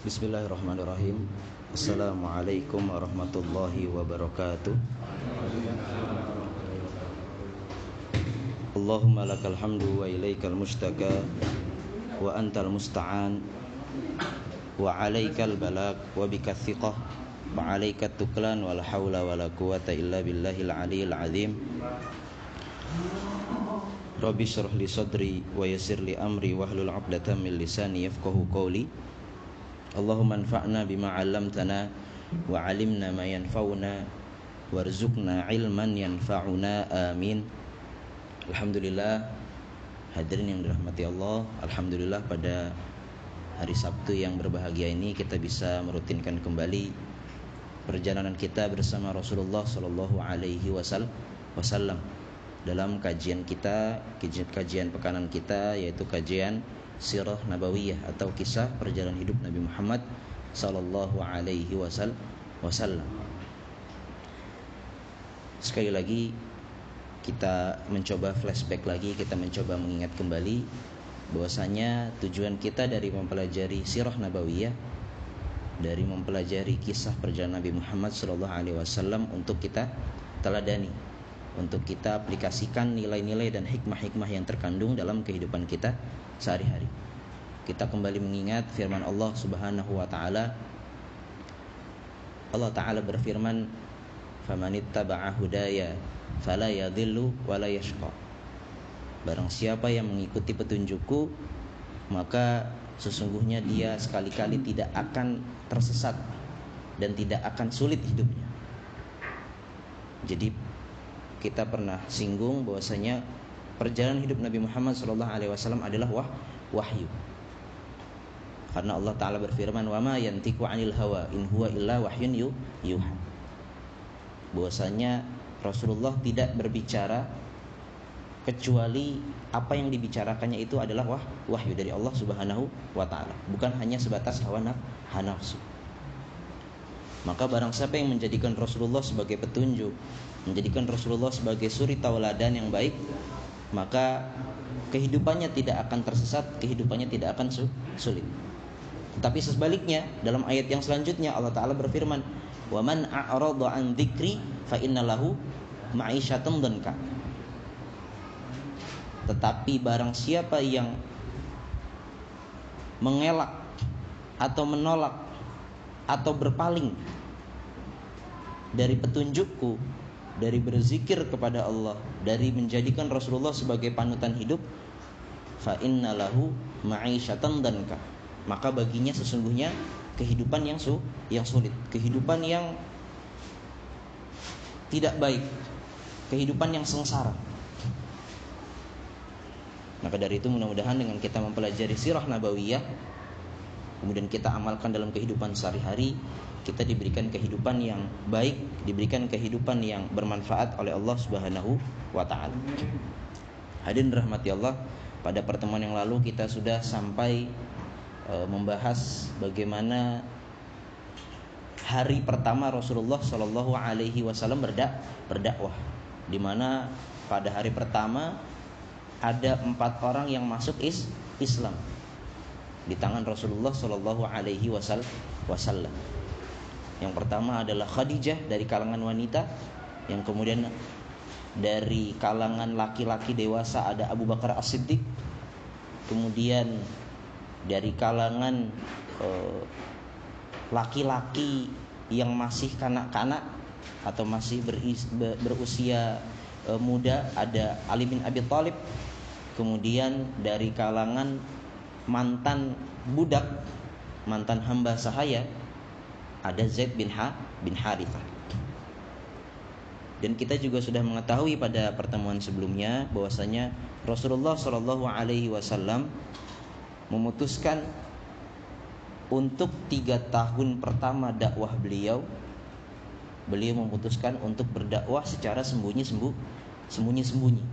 Bismillahirrahmanirrahim. Assalamualaikum warahmatullahi wabarakatuh. Allahumma lakal hamdu wa ilaikal mustaka Wa antal musta'an Wa alaikal balak Wa bika thiqah Wa alaikat tuklan Wa la hawla wa la quwata illa billahil aliyil azim. Rabbi syurah li sadri Wa yasir li amri Wahlul abdatan min lisani yafqahu qawli Allahumma anfa'na bima 'allamtana wa 'alimna ma yanfa'una warzuqna ilman yanfa'una. Amin. Alhamdulillah hadirin yang dirahmati Allah Alhamdulillah pada hari Sabtu yang berbahagia ini kita bisa merutinkan kembali perjalanan kita bersama Rasulullah Sallallahu Alaihi Wasallam dalam kajian kita kajian pekanan kita yaitu kajian sirah nabawiyah atau kisah perjalanan hidup Nabi Muhammad sallallahu alaihi wasallam. Sekali lagi kita mencoba flashback lagi, kita mencoba mengingat kembali bahwasanya tujuan kita dari mempelajari sirah nabawiyah dari mempelajari kisah perjalanan Nabi Muhammad sallallahu alaihi wasallam untuk kita teladani untuk kita aplikasikan nilai-nilai dan hikmah-hikmah yang terkandung dalam kehidupan kita sehari-hari. Kita kembali mengingat firman Allah Subhanahu wa taala. Allah taala berfirman, "Famanittaba'a hudaya fala yadhillu wa la yashqa." Barang siapa yang mengikuti petunjukku, maka sesungguhnya dia sekali-kali tidak akan tersesat dan tidak akan sulit hidupnya. Jadi kita pernah singgung bahwasanya perjalanan hidup Nabi Muhammad SAW adalah wah, wahyu. Karena Allah Taala berfirman, "Wa ma yantiqu 'anil hawa in huwa illa wahyun yuha." Bahwasanya Rasulullah tidak berbicara kecuali apa yang dibicarakannya itu adalah wah, wahyu dari Allah Subhanahu wa taala, bukan hanya sebatas hawa nafsu. Maka barang siapa yang menjadikan Rasulullah sebagai petunjuk, menjadikan Rasulullah sebagai suri tauladan yang baik, maka kehidupannya tidak akan tersesat, kehidupannya tidak akan sulit. Tapi sebaliknya dalam ayat yang selanjutnya Allah taala berfirman, "Wa man a'rada an dzikri fa innalahu ma'isyatan dhanka." Tetapi barang siapa yang mengelak atau menolak atau berpaling dari petunjukku dari berzikir kepada Allah, dari menjadikan Rasulullah sebagai panutan hidup, fa innalahu ma'isyatan danka. Maka baginya sesungguhnya kehidupan yang su yang sulit, kehidupan yang tidak baik, kehidupan yang sengsara. Maka dari itu mudah-mudahan dengan kita mempelajari sirah nabawiyah kemudian kita amalkan dalam kehidupan sehari-hari kita diberikan kehidupan yang baik, diberikan kehidupan yang bermanfaat oleh Allah Subhanahu wa taala. Hadirin rahmati Allah, pada pertemuan yang lalu kita sudah sampai e, membahas bagaimana hari pertama Rasulullah Shallallahu alaihi wasallam berdak berdakwah di mana pada hari pertama ada empat orang yang masuk is Islam di tangan Rasulullah Shallallahu alaihi wasallam. Yang pertama adalah Khadijah dari kalangan wanita, yang kemudian dari kalangan laki-laki dewasa ada Abu Bakar As-Siddiq. Kemudian dari kalangan eh, laki-laki yang masih kanak-kanak atau masih berusia eh, muda ada Ali bin Abi Thalib. Kemudian dari kalangan mantan budak, mantan hamba sahaya ada Zaid bin Ha bin Harithah. Dan kita juga sudah mengetahui pada pertemuan sebelumnya bahwasanya Rasulullah Shallallahu Alaihi Wasallam memutuskan untuk tiga tahun pertama dakwah beliau, beliau memutuskan untuk berdakwah secara sembunyi sembuh, sembunyi sembunyi,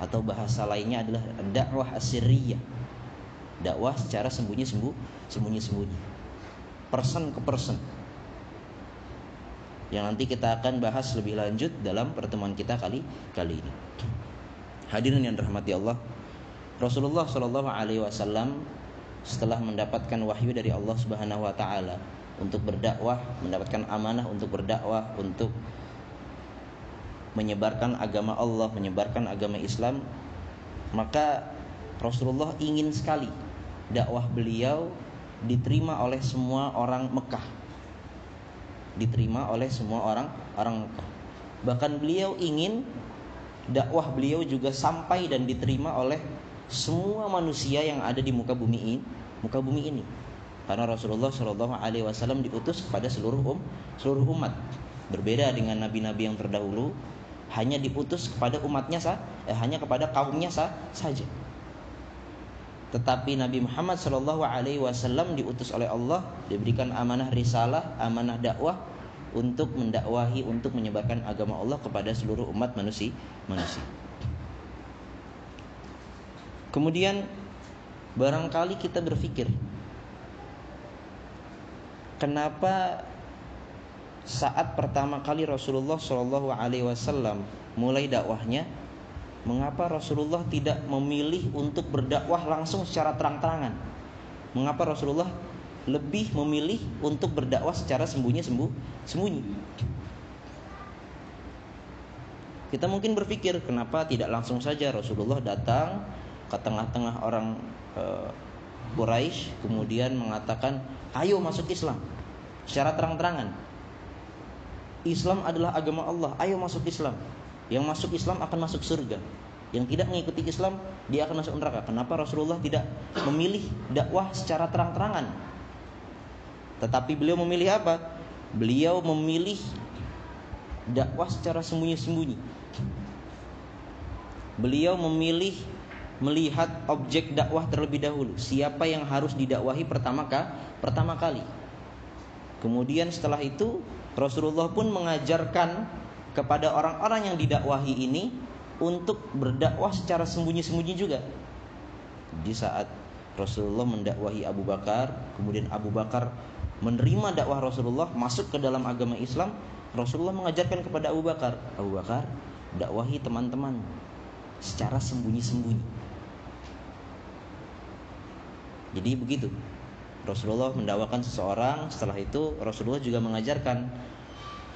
atau bahasa lainnya adalah dakwah asiriyah, dakwah secara sembunyi sembuh, sembunyi sembunyi person ke person yang nanti kita akan bahas lebih lanjut dalam pertemuan kita kali kali ini. Hadirin yang dirahmati Allah, Rasulullah Shallallahu Alaihi Wasallam setelah mendapatkan wahyu dari Allah Subhanahu wa taala untuk berdakwah, mendapatkan amanah untuk berdakwah, untuk menyebarkan agama Allah, menyebarkan agama Islam, maka Rasulullah ingin sekali dakwah beliau diterima oleh semua orang Mekah. Diterima oleh semua orang orang Mekah. Bahkan beliau ingin dakwah beliau juga sampai dan diterima oleh semua manusia yang ada di muka bumi ini, muka bumi ini. Karena Rasulullah Shallallahu Alaihi Wasallam diutus kepada seluruh um, seluruh umat. Berbeda dengan nabi-nabi yang terdahulu, hanya diutus kepada umatnya sah, eh, hanya kepada kaumnya sah, saja. Tetapi Nabi Muhammad Shallallahu Alaihi Wasallam diutus oleh Allah, diberikan amanah risalah, amanah dakwah untuk mendakwahi, untuk menyebarkan agama Allah kepada seluruh umat manusia. manusia. Kemudian barangkali kita berpikir kenapa saat pertama kali Rasulullah Shallallahu Alaihi Wasallam mulai dakwahnya, mengapa Rasulullah tidak memilih untuk berdakwah langsung secara terang-terangan? Mengapa Rasulullah lebih memilih untuk berdakwah secara sembunyi sembunyi? Kita mungkin berpikir kenapa tidak langsung saja Rasulullah datang ke tengah-tengah orang uh, Quraisy kemudian mengatakan ayo masuk Islam. Secara terang-terangan. Islam adalah agama Allah. Ayo masuk Islam yang masuk Islam akan masuk surga yang tidak mengikuti Islam dia akan masuk neraka kenapa Rasulullah tidak memilih dakwah secara terang-terangan tetapi beliau memilih apa beliau memilih dakwah secara sembunyi-sembunyi beliau memilih melihat objek dakwah terlebih dahulu. Siapa yang harus didakwahi pertama kali? Pertama kali. Kemudian setelah itu Rasulullah pun mengajarkan kepada orang-orang yang didakwahi ini untuk berdakwah secara sembunyi-sembunyi juga. Di saat Rasulullah mendakwahi Abu Bakar, kemudian Abu Bakar menerima dakwah Rasulullah masuk ke dalam agama Islam, Rasulullah mengajarkan kepada Abu Bakar, Abu Bakar, dakwahi teman-teman secara sembunyi-sembunyi. Jadi begitu. Rasulullah mendakwakan seseorang, setelah itu Rasulullah juga mengajarkan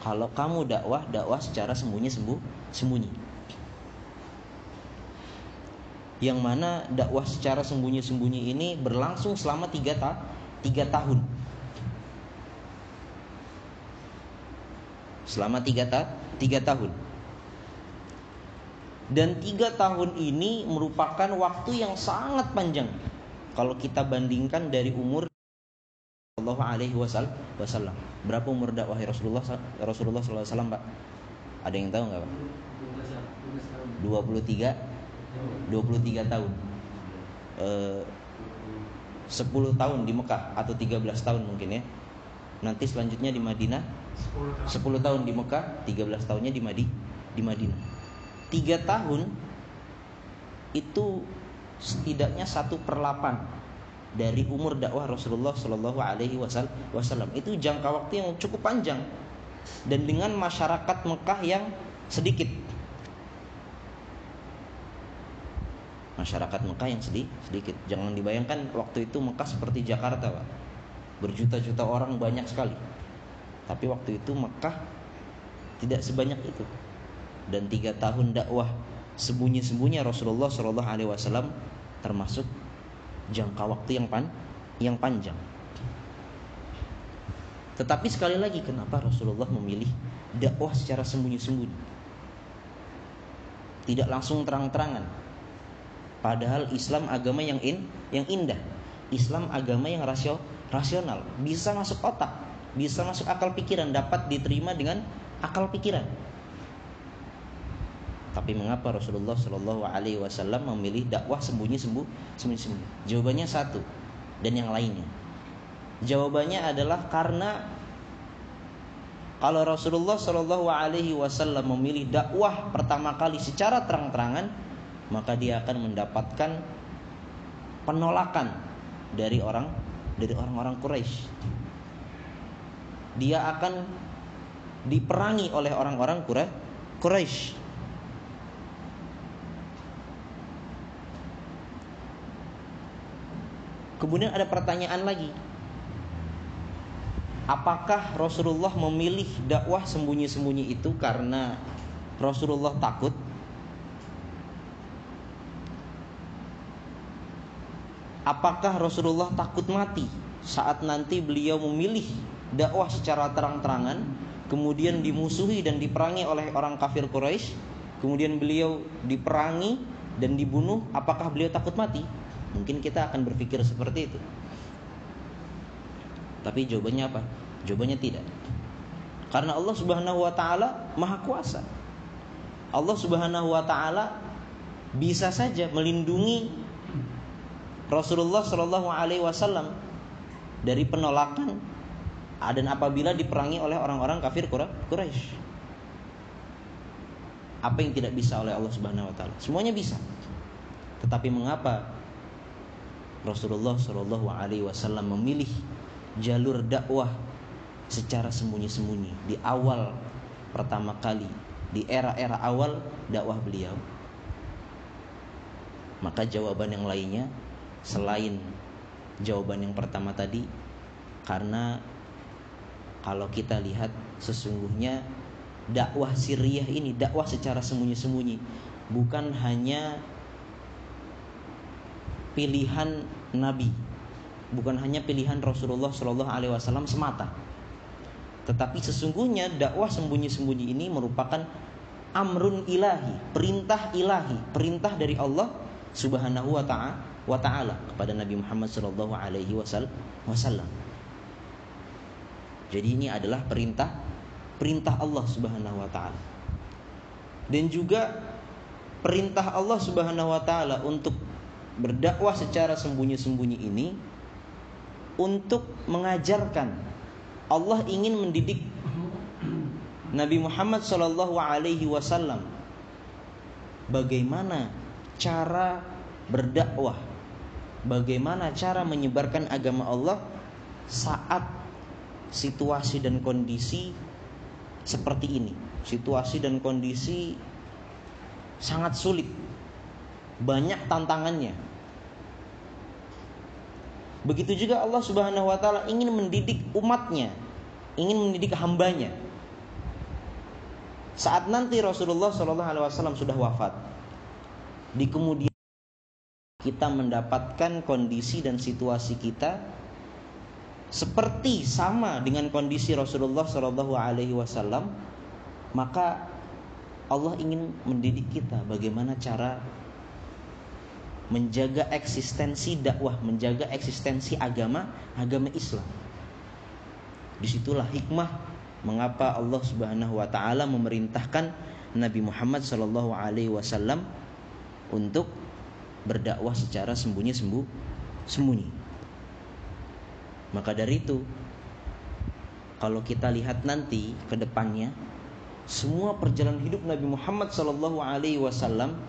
kalau kamu dakwah, dakwah secara sembunyi sembunyi. Yang mana dakwah secara sembunyi-sembunyi ini berlangsung selama tiga, ta tiga tahun. Selama tiga, ta tiga tahun. Dan tiga tahun ini merupakan waktu yang sangat panjang kalau kita bandingkan dari umur Allah alaihi wasallam. Berapa umur dakwah Rasulullah Rasulullah SAW Pak? Ada yang tahu nggak Pak? 23 23 tahun. Eh, 10 tahun di Mekah atau 13 tahun mungkin ya. Nanti selanjutnya di Madinah. 10 tahun di Mekah 13 tahunnya di Madi di Madinah. 3 tahun itu setidaknya satu perlapan dari umur dakwah Rasulullah Shallallahu Alaihi Wasallam. Itu jangka waktu yang cukup panjang. Dan dengan masyarakat Mekah yang sedikit. Masyarakat Mekah yang sedih, sedikit. Jangan dibayangkan waktu itu Mekah seperti Jakarta pak. Berjuta-juta orang banyak sekali. Tapi waktu itu Mekah tidak sebanyak itu. Dan tiga tahun dakwah sembunyi-sembunyi Rasulullah Shallallahu Alaihi Wasallam termasuk jangka waktu yang pan yang panjang. Tetapi sekali lagi kenapa Rasulullah memilih dakwah secara sembunyi-sembunyi? Tidak langsung terang-terangan. Padahal Islam agama yang in, yang indah. Islam agama yang rasio, rasional, bisa masuk otak, bisa masuk akal pikiran, dapat diterima dengan akal pikiran. Tapi mengapa Rasulullah Shallallahu Alaihi Wasallam memilih dakwah sembunyi sembuh sembunyi sembunyi? Jawabannya satu dan yang lainnya. Jawabannya adalah karena kalau Rasulullah Shallallahu Alaihi Wasallam memilih dakwah pertama kali secara terang-terangan, maka dia akan mendapatkan penolakan dari orang dari orang-orang Quraisy. Dia akan diperangi oleh orang-orang Quraisy Kemudian ada pertanyaan lagi. Apakah Rasulullah memilih dakwah sembunyi-sembunyi itu karena Rasulullah takut? Apakah Rasulullah takut mati saat nanti beliau memilih dakwah secara terang-terangan, kemudian dimusuhi dan diperangi oleh orang kafir Quraisy, kemudian beliau diperangi dan dibunuh, apakah beliau takut mati? Mungkin kita akan berpikir seperti itu. Tapi jawabannya apa? Jawabannya tidak. Karena Allah Subhanahu wa taala Maha Kuasa. Allah Subhanahu wa taala bisa saja melindungi Rasulullah Shallallahu alaihi wasallam dari penolakan dan apabila diperangi oleh orang-orang kafir Quraisy. Apa yang tidak bisa oleh Allah Subhanahu wa taala? Semuanya bisa. Tetapi mengapa Rasulullah Shallallahu alaihi wasallam memilih jalur dakwah secara sembunyi-sembunyi. Di awal pertama kali di era-era awal dakwah beliau. Maka jawaban yang lainnya selain jawaban yang pertama tadi karena kalau kita lihat sesungguhnya dakwah Siriah ini dakwah secara sembunyi-sembunyi bukan hanya pilihan nabi bukan hanya pilihan Rasulullah Shallallahu Alaihi Wasallam semata, tetapi sesungguhnya dakwah sembunyi-sembunyi ini merupakan amrun ilahi, perintah ilahi, perintah dari Allah Subhanahu wa taala kepada Nabi Muhammad Shallallahu alaihi wasallam. Jadi ini adalah perintah perintah Allah Subhanahu wa taala. Dan juga perintah Allah Subhanahu wa taala untuk berdakwah secara sembunyi-sembunyi ini untuk mengajarkan Allah ingin mendidik Nabi Muhammad Shallallahu Alaihi Wasallam bagaimana cara berdakwah, bagaimana cara menyebarkan agama Allah saat situasi dan kondisi seperti ini, situasi dan kondisi sangat sulit, banyak tantangannya, Begitu juga Allah Subhanahu wa taala ingin mendidik umatnya, ingin mendidik hambanya. Saat nanti Rasulullah Shallallahu alaihi wasallam sudah wafat, di kemudian kita mendapatkan kondisi dan situasi kita seperti sama dengan kondisi Rasulullah Shallallahu alaihi wasallam, maka Allah ingin mendidik kita bagaimana cara menjaga eksistensi dakwah, menjaga eksistensi agama, agama Islam. Di situlah hikmah mengapa Allah Subhanahu wa taala memerintahkan Nabi Muhammad Shallallahu alaihi wasallam untuk berdakwah secara sembunyi sembuh sembunyi. Maka dari itu kalau kita lihat nanti ke depannya semua perjalanan hidup Nabi Muhammad Shallallahu alaihi wasallam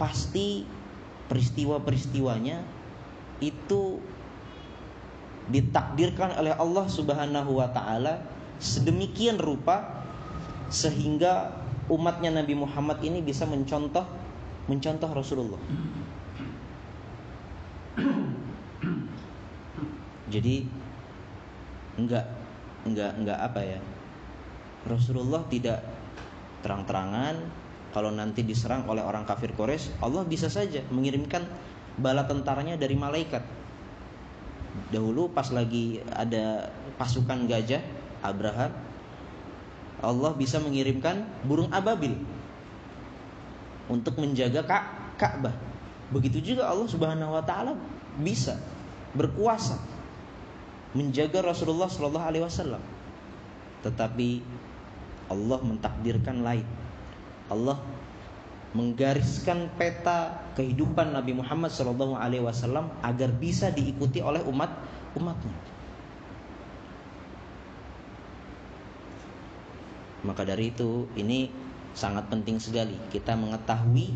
pasti peristiwa-peristiwanya itu ditakdirkan oleh Allah Subhanahu wa taala sedemikian rupa sehingga umatnya Nabi Muhammad ini bisa mencontoh mencontoh Rasulullah. Jadi enggak enggak enggak apa ya? Rasulullah tidak terang-terangan kalau nanti diserang oleh orang kafir Quraisy, Allah bisa saja mengirimkan bala tentaranya dari malaikat. Dahulu pas lagi ada pasukan gajah Abraham, Allah bisa mengirimkan burung ababil untuk menjaga Ka'bah. Begitu juga Allah Subhanahu wa taala bisa berkuasa menjaga Rasulullah Shallallahu alaihi wasallam. Tetapi Allah mentakdirkan lain. Allah menggariskan peta kehidupan Nabi Muhammad SAW agar bisa diikuti oleh umat umatnya. Maka dari itu ini sangat penting sekali kita mengetahui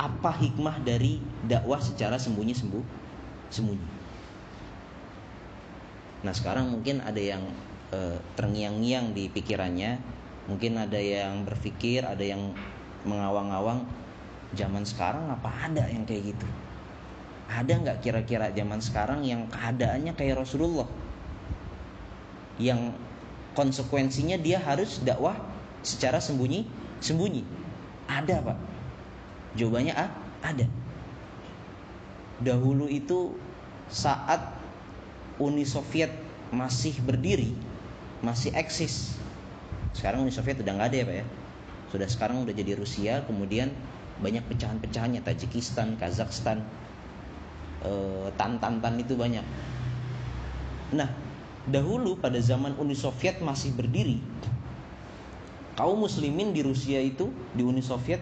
apa hikmah dari dakwah secara sembunyi sembuh sembunyi. Nah sekarang mungkin ada yang e, terngiang-ngiang di pikirannya Mungkin ada yang berpikir, ada yang mengawang-awang zaman sekarang apa ada yang kayak gitu. ada nggak kira-kira zaman sekarang yang keadaannya kayak Rasulullah? Yang konsekuensinya dia harus dakwah secara sembunyi sembunyi. Ada pak. Jawabannya ah, ada. Dahulu itu saat Uni Soviet masih berdiri masih eksis sekarang Uni Soviet udah nggak ada ya pak ya. Sudah sekarang udah jadi Rusia kemudian banyak pecahan-pecahannya. Tajikistan Kazakhstan eh, Tan-Tan-Tan itu banyak. Nah dahulu pada zaman Uni Soviet masih berdiri kaum muslimin di Rusia itu di Uni Soviet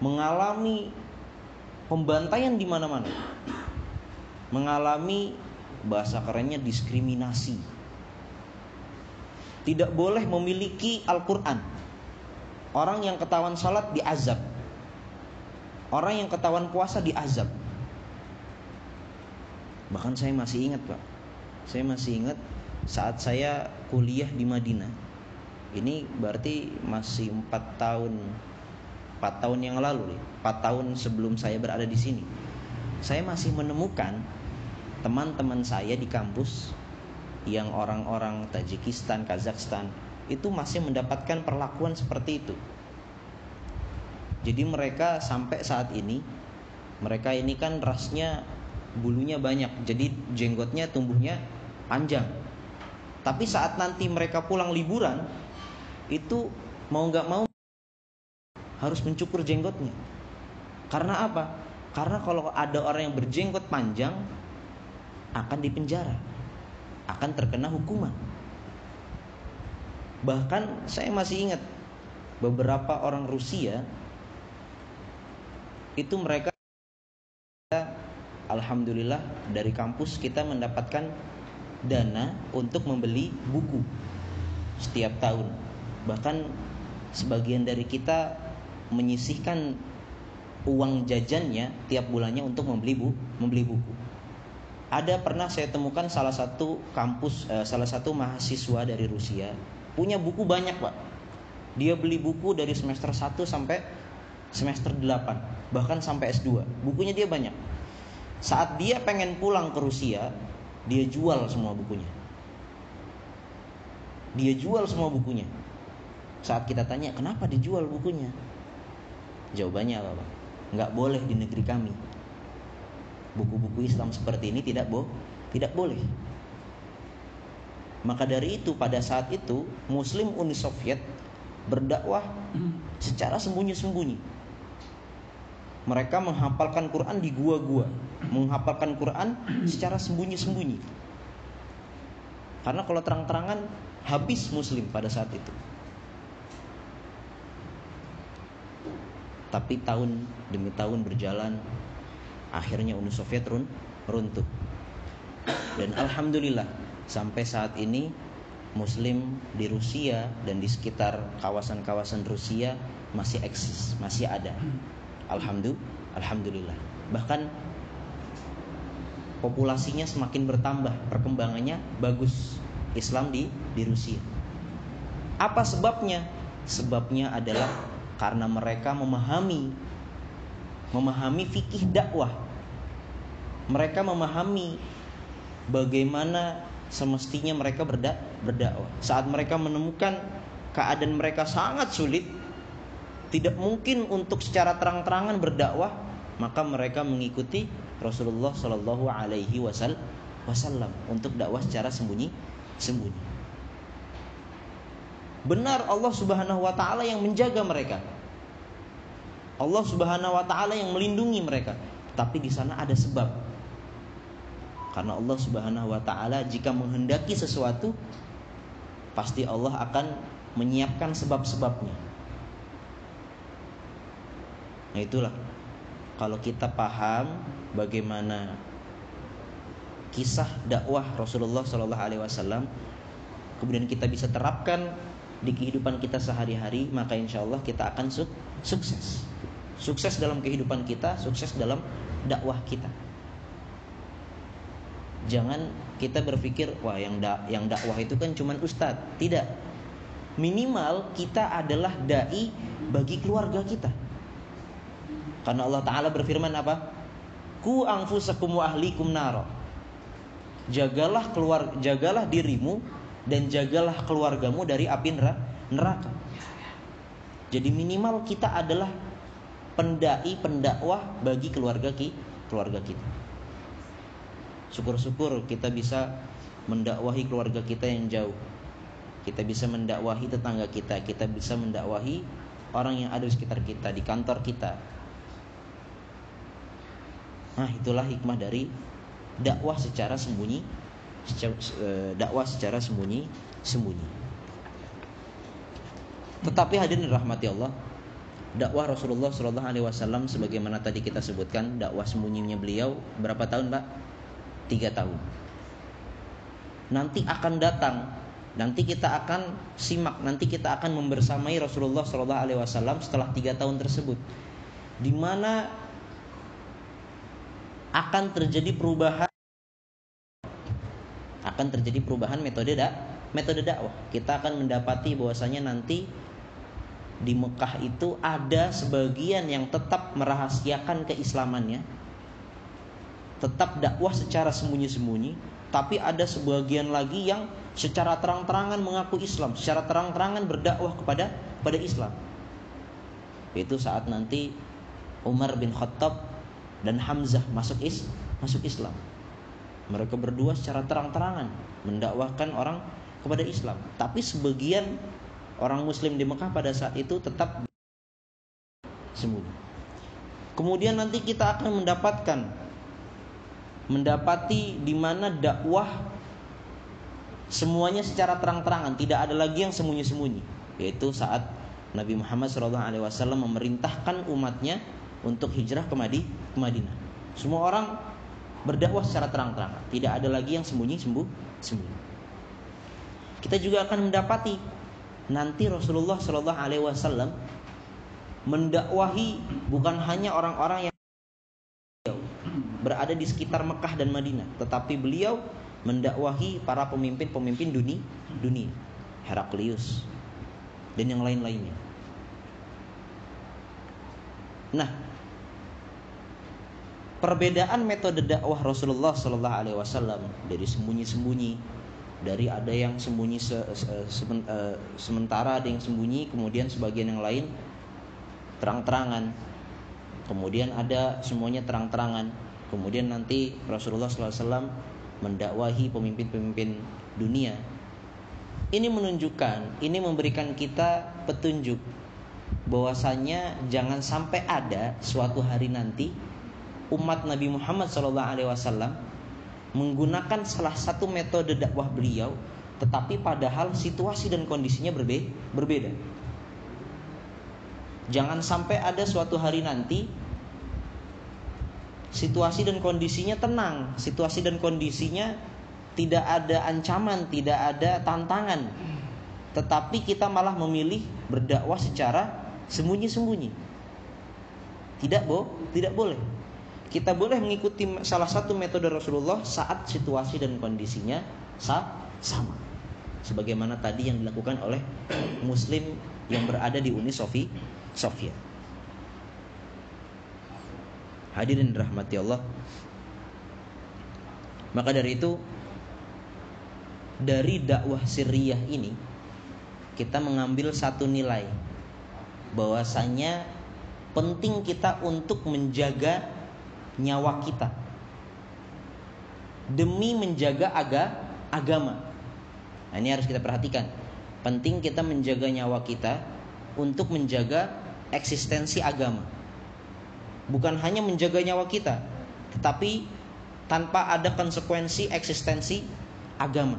mengalami pembantaian di mana-mana. Mengalami bahasa kerennya diskriminasi tidak boleh memiliki Al-Quran Orang yang ketahuan salat diazab. Orang yang ketahuan puasa diazab. Bahkan saya masih ingat, Pak. Saya masih ingat saat saya kuliah di Madinah. Ini berarti masih empat tahun, empat tahun yang lalu, empat tahun sebelum saya berada di sini. Saya masih menemukan teman-teman saya di kampus yang orang-orang Tajikistan, Kazakhstan itu masih mendapatkan perlakuan seperti itu. Jadi mereka sampai saat ini mereka ini kan rasnya bulunya banyak, jadi jenggotnya tumbuhnya panjang. Tapi saat nanti mereka pulang liburan itu mau nggak mau harus mencukur jenggotnya. Karena apa? Karena kalau ada orang yang berjenggot panjang akan dipenjara, akan terkena hukuman. Bahkan saya masih ingat beberapa orang Rusia itu mereka alhamdulillah dari kampus kita mendapatkan dana untuk membeli buku setiap tahun. Bahkan sebagian dari kita menyisihkan uang jajannya tiap bulannya untuk membeli buku, membeli buku. Ada pernah saya temukan salah satu kampus, eh, salah satu mahasiswa dari Rusia Punya buku banyak pak. Dia beli buku dari semester 1 sampai semester 8 Bahkan sampai S2 Bukunya dia banyak. Saat dia pengen pulang ke Rusia Dia jual semua bukunya. Dia jual semua bukunya. Saat kita tanya kenapa dijual bukunya? Jawabannya apa pak? Nggak boleh di negeri kami Buku-buku Islam seperti ini tidak bo tidak boleh maka dari itu pada saat itu Muslim Uni Soviet berdakwah secara sembunyi-sembunyi. Mereka menghafalkan Quran di gua-gua, menghafalkan Quran secara sembunyi-sembunyi. Karena kalau terang-terangan habis Muslim pada saat itu. Tapi tahun demi tahun berjalan, akhirnya Uni Soviet run, runtuh. Dan alhamdulillah sampai saat ini Muslim di Rusia dan di sekitar kawasan-kawasan Rusia masih eksis, masih ada. Alhamdulillah, alhamdulillah. Bahkan populasinya semakin bertambah, perkembangannya bagus. Islam di di Rusia. Apa sebabnya? Sebabnya adalah karena mereka memahami memahami fikih dakwah. Mereka memahami bagaimana semestinya mereka berdak berdakwah. Saat mereka menemukan keadaan mereka sangat sulit, tidak mungkin untuk secara terang-terangan berdakwah, maka mereka mengikuti Rasulullah Shallallahu Alaihi Wasallam untuk dakwah secara sembunyi sembunyi. Benar Allah Subhanahu Wa Taala yang menjaga mereka. Allah Subhanahu Wa Taala yang melindungi mereka. Tapi di sana ada sebab karena Allah Subhanahu wa taala jika menghendaki sesuatu pasti Allah akan menyiapkan sebab-sebabnya. Nah itulah kalau kita paham bagaimana kisah dakwah Rasulullah Shallallahu Alaihi Wasallam, kemudian kita bisa terapkan di kehidupan kita sehari-hari, maka insya Allah kita akan sukses. Sukses dalam kehidupan kita, sukses dalam dakwah kita. Jangan kita berpikir wah yang da yang dakwah itu kan cuman ustadz. Tidak. Minimal kita adalah dai bagi keluarga kita. Karena Allah taala berfirman apa? ku anfusakum wa ahlikum naro. Jagalah keluar jagalah dirimu dan jagalah keluargamu dari api neraka. Jadi minimal kita adalah pendai pendakwah bagi keluarga kita, keluarga kita. Syukur-syukur kita bisa mendakwahi keluarga kita yang jauh. Kita bisa mendakwahi tetangga kita, kita bisa mendakwahi orang yang ada di sekitar kita, di kantor kita. Nah, itulah hikmah dari dakwah secara sembunyi, eh, dakwah secara sembunyi, sembunyi. Tetapi hadirin rahmati Allah, dakwah Rasulullah Wasallam sebagaimana tadi kita sebutkan dakwah sembunyinya beliau berapa tahun, Pak? Tiga tahun. Nanti akan datang nanti kita akan simak nanti kita akan membersamai Rasulullah Shallallahu Alaihi Wasallam setelah tiga tahun tersebut. Di mana akan terjadi perubahan akan terjadi perubahan metode dak metode dakwah. Kita akan mendapati bahwasanya nanti di Mekah itu ada sebagian yang tetap merahasiakan keislamannya tetap dakwah secara sembunyi-sembunyi tapi ada sebagian lagi yang secara terang-terangan mengaku Islam, secara terang-terangan berdakwah kepada pada Islam. Itu saat nanti Umar bin Khattab dan Hamzah masuk is masuk Islam. Mereka berdua secara terang-terangan mendakwahkan orang kepada Islam. Tapi sebagian orang muslim di Mekah pada saat itu tetap sembunyi. Kemudian nanti kita akan mendapatkan mendapati di mana dakwah semuanya secara terang-terangan, tidak ada lagi yang sembunyi-sembunyi. Yaitu saat Nabi Muhammad SAW memerintahkan umatnya untuk hijrah ke, Madi, ke Madinah. Semua orang berdakwah secara terang-terangan, tidak ada lagi yang sembunyi-sembunyi. Kita juga akan mendapati nanti Rasulullah SAW mendakwahi bukan hanya orang-orang yang berada di sekitar Mekah dan Madinah, tetapi beliau mendakwahi para pemimpin-pemimpin dunia, dunia, Heraklius dan yang lain-lainnya. Nah, perbedaan metode dakwah Rasulullah Shallallahu Alaihi Wasallam dari sembunyi-sembunyi, dari ada yang sembunyi se, se, se, uh, sementara, ada yang sembunyi, kemudian sebagian yang lain terang-terangan, kemudian ada semuanya terang-terangan. Kemudian nanti Rasulullah SAW mendakwahi pemimpin-pemimpin dunia. Ini menunjukkan, ini memberikan kita petunjuk bahwasanya jangan sampai ada suatu hari nanti umat Nabi Muhammad SAW menggunakan salah satu metode dakwah beliau, tetapi padahal situasi dan kondisinya berbe berbeda. Jangan sampai ada suatu hari nanti situasi dan kondisinya tenang, situasi dan kondisinya tidak ada ancaman, tidak ada tantangan. Tetapi kita malah memilih berdakwah secara sembunyi-sembunyi. Tidak, Bo, tidak boleh. Kita boleh mengikuti salah satu metode Rasulullah saat situasi dan kondisinya sama. Sebagaimana tadi yang dilakukan oleh muslim yang berada di Uni Soviet. Hadirin rahmati Allah. Maka dari itu dari dakwah sirriyah ini kita mengambil satu nilai bahwasanya penting kita untuk menjaga nyawa kita demi menjaga aga, agama. Nah, ini harus kita perhatikan. Penting kita menjaga nyawa kita untuk menjaga eksistensi agama bukan hanya menjaga nyawa kita, tetapi tanpa ada konsekuensi eksistensi agama.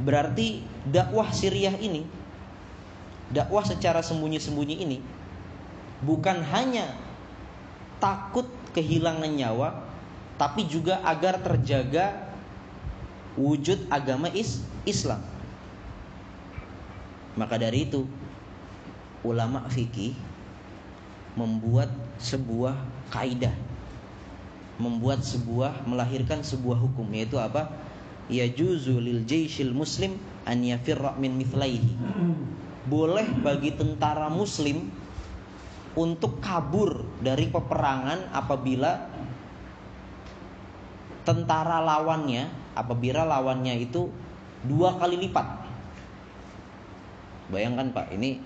Berarti dakwah Siriah ini, dakwah secara sembunyi-sembunyi ini bukan hanya takut kehilangan nyawa, tapi juga agar terjaga wujud agama is Islam. Maka dari itu ulama fikih membuat sebuah kaidah membuat sebuah melahirkan sebuah hukum yaitu apa ya lil jaishil muslim an yafirra min mithlaihi boleh bagi tentara muslim untuk kabur dari peperangan apabila tentara lawannya apabila lawannya itu dua kali lipat. Bayangkan Pak, ini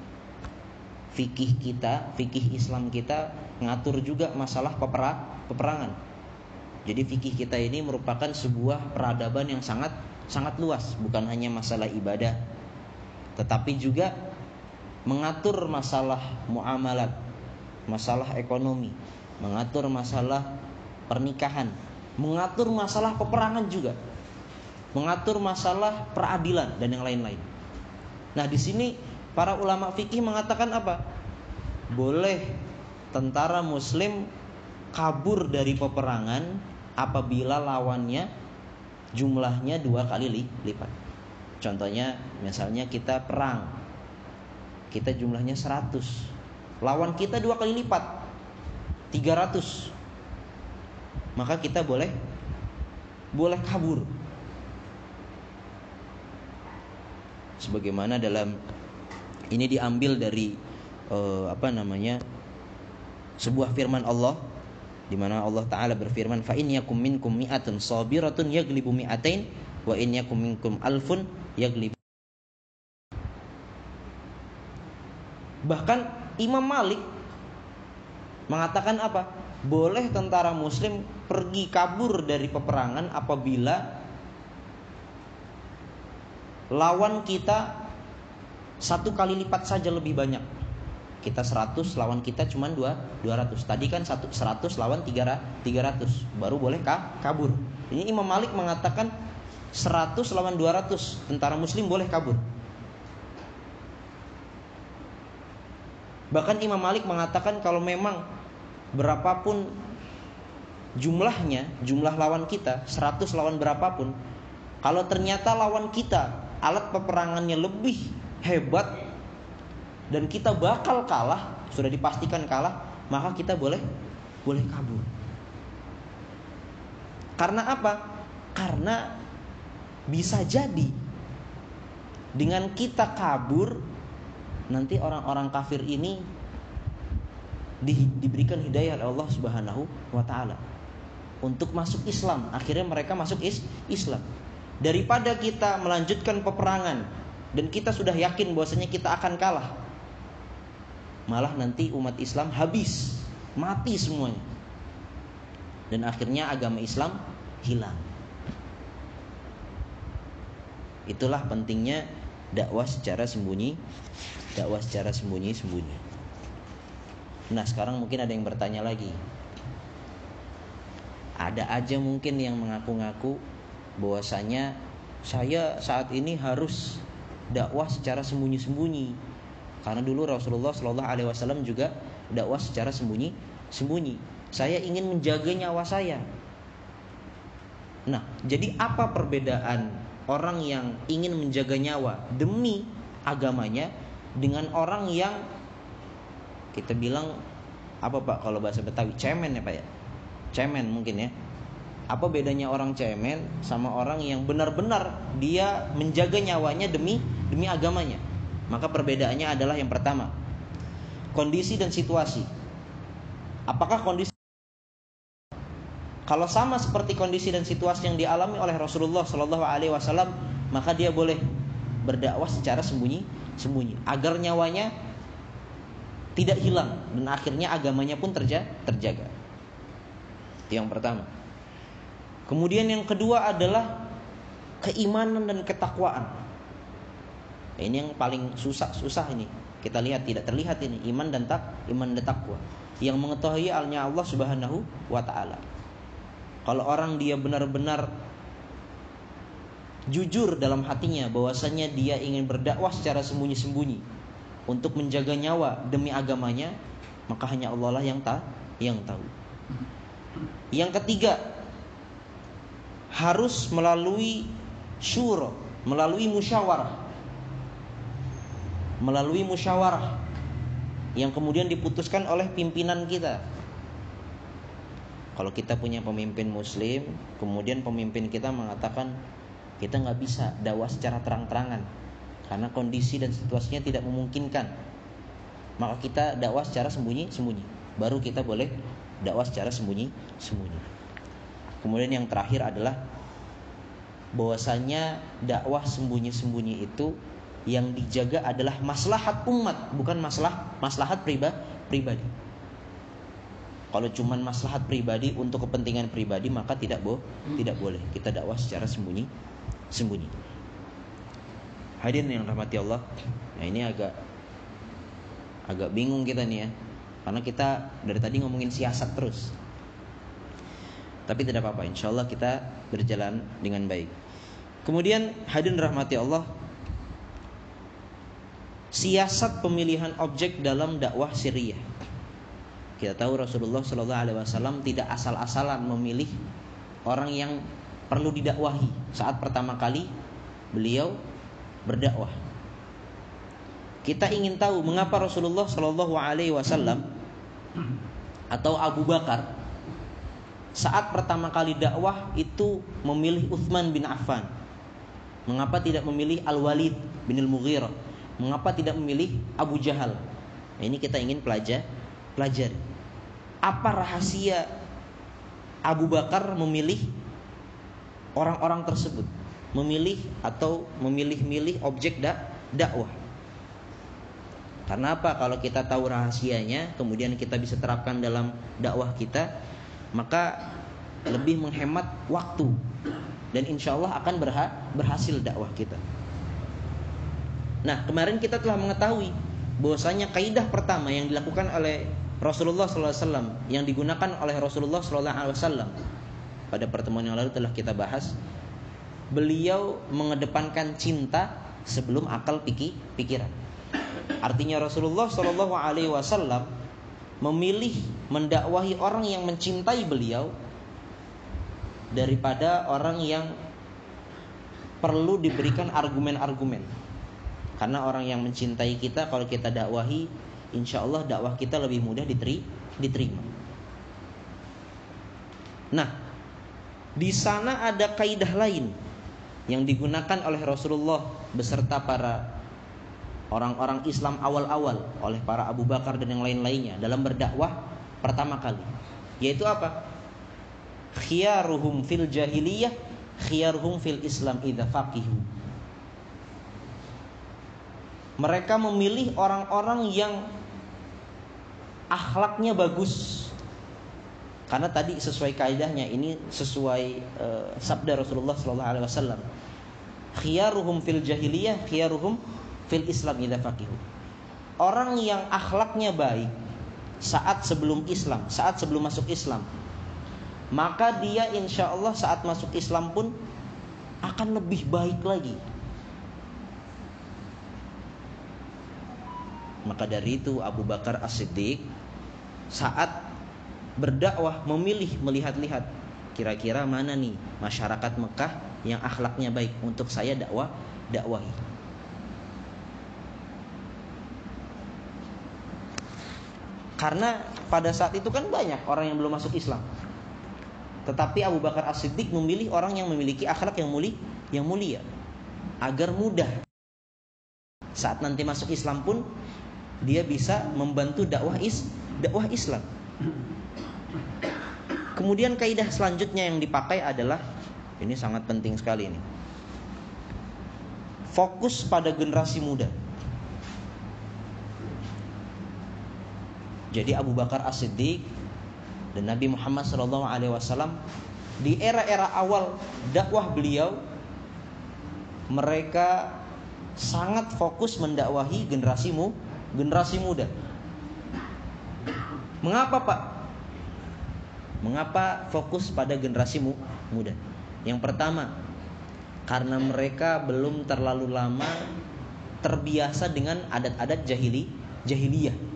fikih kita, fikih Islam kita ngatur juga masalah peperangan. Jadi fikih kita ini merupakan sebuah peradaban yang sangat sangat luas, bukan hanya masalah ibadah, tetapi juga mengatur masalah muamalat, masalah ekonomi, mengatur masalah pernikahan, mengatur masalah peperangan juga, mengatur masalah peradilan dan yang lain-lain. Nah, di sini para ulama fikih mengatakan apa? Boleh tentara muslim kabur dari peperangan apabila lawannya jumlahnya dua kali lipat. Contohnya misalnya kita perang. Kita jumlahnya 100. Lawan kita dua kali lipat. 300. Maka kita boleh boleh kabur. Sebagaimana dalam ini diambil dari uh, apa namanya? sebuah firman Allah di mana Allah taala berfirman fa in yakum minkum mi'atun sabiratun yaglibu mi'atain wa in yakum minkum alfun yaglibu Bahkan Imam Malik mengatakan apa? Boleh tentara muslim pergi kabur dari peperangan apabila lawan kita satu kali lipat saja lebih banyak. Kita 100 lawan kita cuma 2 200 tadi kan 100 lawan 300 baru boleh kabur. Ini Imam Malik mengatakan 100 lawan 200 tentara muslim boleh kabur. Bahkan Imam Malik mengatakan kalau memang berapapun jumlahnya jumlah lawan kita 100 lawan berapapun kalau ternyata lawan kita alat peperangannya lebih hebat dan kita bakal kalah, sudah dipastikan kalah, maka kita boleh boleh kabur. Karena apa? Karena bisa jadi dengan kita kabur nanti orang-orang kafir ini di, diberikan hidayah oleh Allah Subhanahu wa taala untuk masuk Islam. Akhirnya mereka masuk is, Islam. Daripada kita melanjutkan peperangan dan kita sudah yakin bahwasanya kita akan kalah, malah nanti umat Islam habis, mati semuanya. Dan akhirnya agama Islam hilang. Itulah pentingnya dakwah secara sembunyi, dakwah secara sembunyi-sembunyi. Nah, sekarang mungkin ada yang bertanya lagi. Ada aja mungkin yang mengaku-ngaku bahwasanya saya saat ini harus dakwah secara sembunyi-sembunyi karena dulu Rasulullah Shallallahu Alaihi Wasallam juga dakwah secara sembunyi sembunyi. Saya ingin menjaga nyawa saya. Nah, jadi apa perbedaan orang yang ingin menjaga nyawa demi agamanya dengan orang yang kita bilang apa Pak kalau bahasa Betawi cemen ya Pak ya? Cemen mungkin ya. Apa bedanya orang cemen sama orang yang benar-benar dia menjaga nyawanya demi demi agamanya? Maka perbedaannya adalah yang pertama, kondisi dan situasi. Apakah kondisi kalau sama seperti kondisi dan situasi yang dialami oleh Rasulullah Shallallahu Alaihi Wasallam, maka dia boleh berdakwah secara sembunyi, sembunyi, agar nyawanya tidak hilang dan akhirnya agamanya pun terja terjaga. Itu yang pertama. Kemudian yang kedua adalah keimanan dan ketakwaan. Ini yang paling susah susah ini. Kita lihat tidak terlihat ini iman dan tak iman dan takwa. Yang mengetahui alnya Allah Subhanahu wa taala. Kalau orang dia benar-benar jujur dalam hatinya bahwasanya dia ingin berdakwah secara sembunyi-sembunyi untuk menjaga nyawa demi agamanya, maka hanya Allah lah yang tak yang tahu. Yang ketiga, harus melalui syuro, melalui musyawarah melalui musyawarah yang kemudian diputuskan oleh pimpinan kita. Kalau kita punya pemimpin muslim, kemudian pemimpin kita mengatakan kita nggak bisa dakwah secara terang-terangan karena kondisi dan situasinya tidak memungkinkan. maka kita dakwah secara sembunyi-sembunyi. Baru kita boleh dakwah secara sembunyi-sembunyi. Kemudian yang terakhir adalah bahwasanya dakwah sembunyi-sembunyi itu yang dijaga adalah maslahat umat, bukan masalah maslahat pribadi. Kalau cuman maslahat pribadi untuk kepentingan pribadi maka tidak bo tidak boleh kita dakwah secara sembunyi sembunyi. Hadirin yang rahmati Allah. Nah, ini agak agak bingung kita nih ya. Karena kita dari tadi ngomongin siasat terus. Tapi tidak apa-apa, insya Allah kita berjalan dengan baik. Kemudian hadirin rahmati Allah, siasat pemilihan objek dalam dakwah Syria. Kita tahu Rasulullah Shallallahu Alaihi Wasallam tidak asal-asalan memilih orang yang perlu didakwahi saat pertama kali beliau berdakwah. Kita ingin tahu mengapa Rasulullah Shallallahu Alaihi Wasallam atau Abu Bakar saat pertama kali dakwah itu memilih Uthman bin Affan. Mengapa tidak memilih Al Walid bin Al Mughirah? Mengapa tidak memilih Abu Jahal? Nah, ini kita ingin pelajar pelajari. Apa rahasia Abu Bakar memilih orang-orang tersebut? Memilih atau memilih-milih objek dak dakwah. Karena apa? Kalau kita tahu rahasianya, kemudian kita bisa terapkan dalam dakwah kita, maka lebih menghemat waktu dan insya Allah akan berha berhasil dakwah kita. Nah, kemarin kita telah mengetahui bahwasanya kaidah pertama yang dilakukan oleh Rasulullah SAW yang digunakan oleh Rasulullah SAW pada pertemuan yang lalu telah kita bahas. Beliau mengedepankan cinta sebelum akal pikir pikiran. Artinya Rasulullah Wasallam memilih mendakwahi orang yang mencintai beliau daripada orang yang perlu diberikan argumen-argumen. Karena orang yang mencintai kita kalau kita dakwahi, insya Allah dakwah kita lebih mudah diterima. Nah, di sana ada kaidah lain yang digunakan oleh Rasulullah beserta para orang-orang Islam awal-awal oleh para Abu Bakar dan yang lain-lainnya dalam berdakwah pertama kali. Yaitu apa? Khiyaruhum fil jahiliyah khiyaruhum fil Islam idza faqihu. Mereka memilih orang-orang yang akhlaknya bagus. Karena tadi sesuai kaidahnya ini sesuai uh, sabda Rasulullah sallallahu alaihi wasallam. Khiyaruhum fil jahiliyah khiyaruhum fil Islam. Orang yang akhlaknya baik saat sebelum Islam, saat sebelum masuk Islam, maka dia insya Allah saat masuk Islam pun akan lebih baik lagi. Maka dari itu Abu Bakar As-Siddiq saat berdakwah memilih melihat-lihat kira-kira mana nih masyarakat Mekah yang akhlaknya baik untuk saya dakwah dakwahi. Karena pada saat itu kan banyak orang yang belum masuk Islam. Tetapi Abu Bakar As-Siddiq memilih orang yang memiliki akhlak yang mulia, yang mulia agar mudah saat nanti masuk Islam pun dia bisa membantu dakwah is dakwah Islam. Kemudian kaidah selanjutnya yang dipakai adalah ini sangat penting sekali ini. Fokus pada generasi muda. Jadi Abu Bakar As-Siddiq dan Nabi Muhammad SAW di era-era awal dakwah beliau mereka sangat fokus mendakwahi generasi mu, generasi muda. Mengapa Pak? Mengapa fokus pada generasi mu, muda? Yang pertama, karena mereka belum terlalu lama terbiasa dengan adat-adat jahili, jahiliyah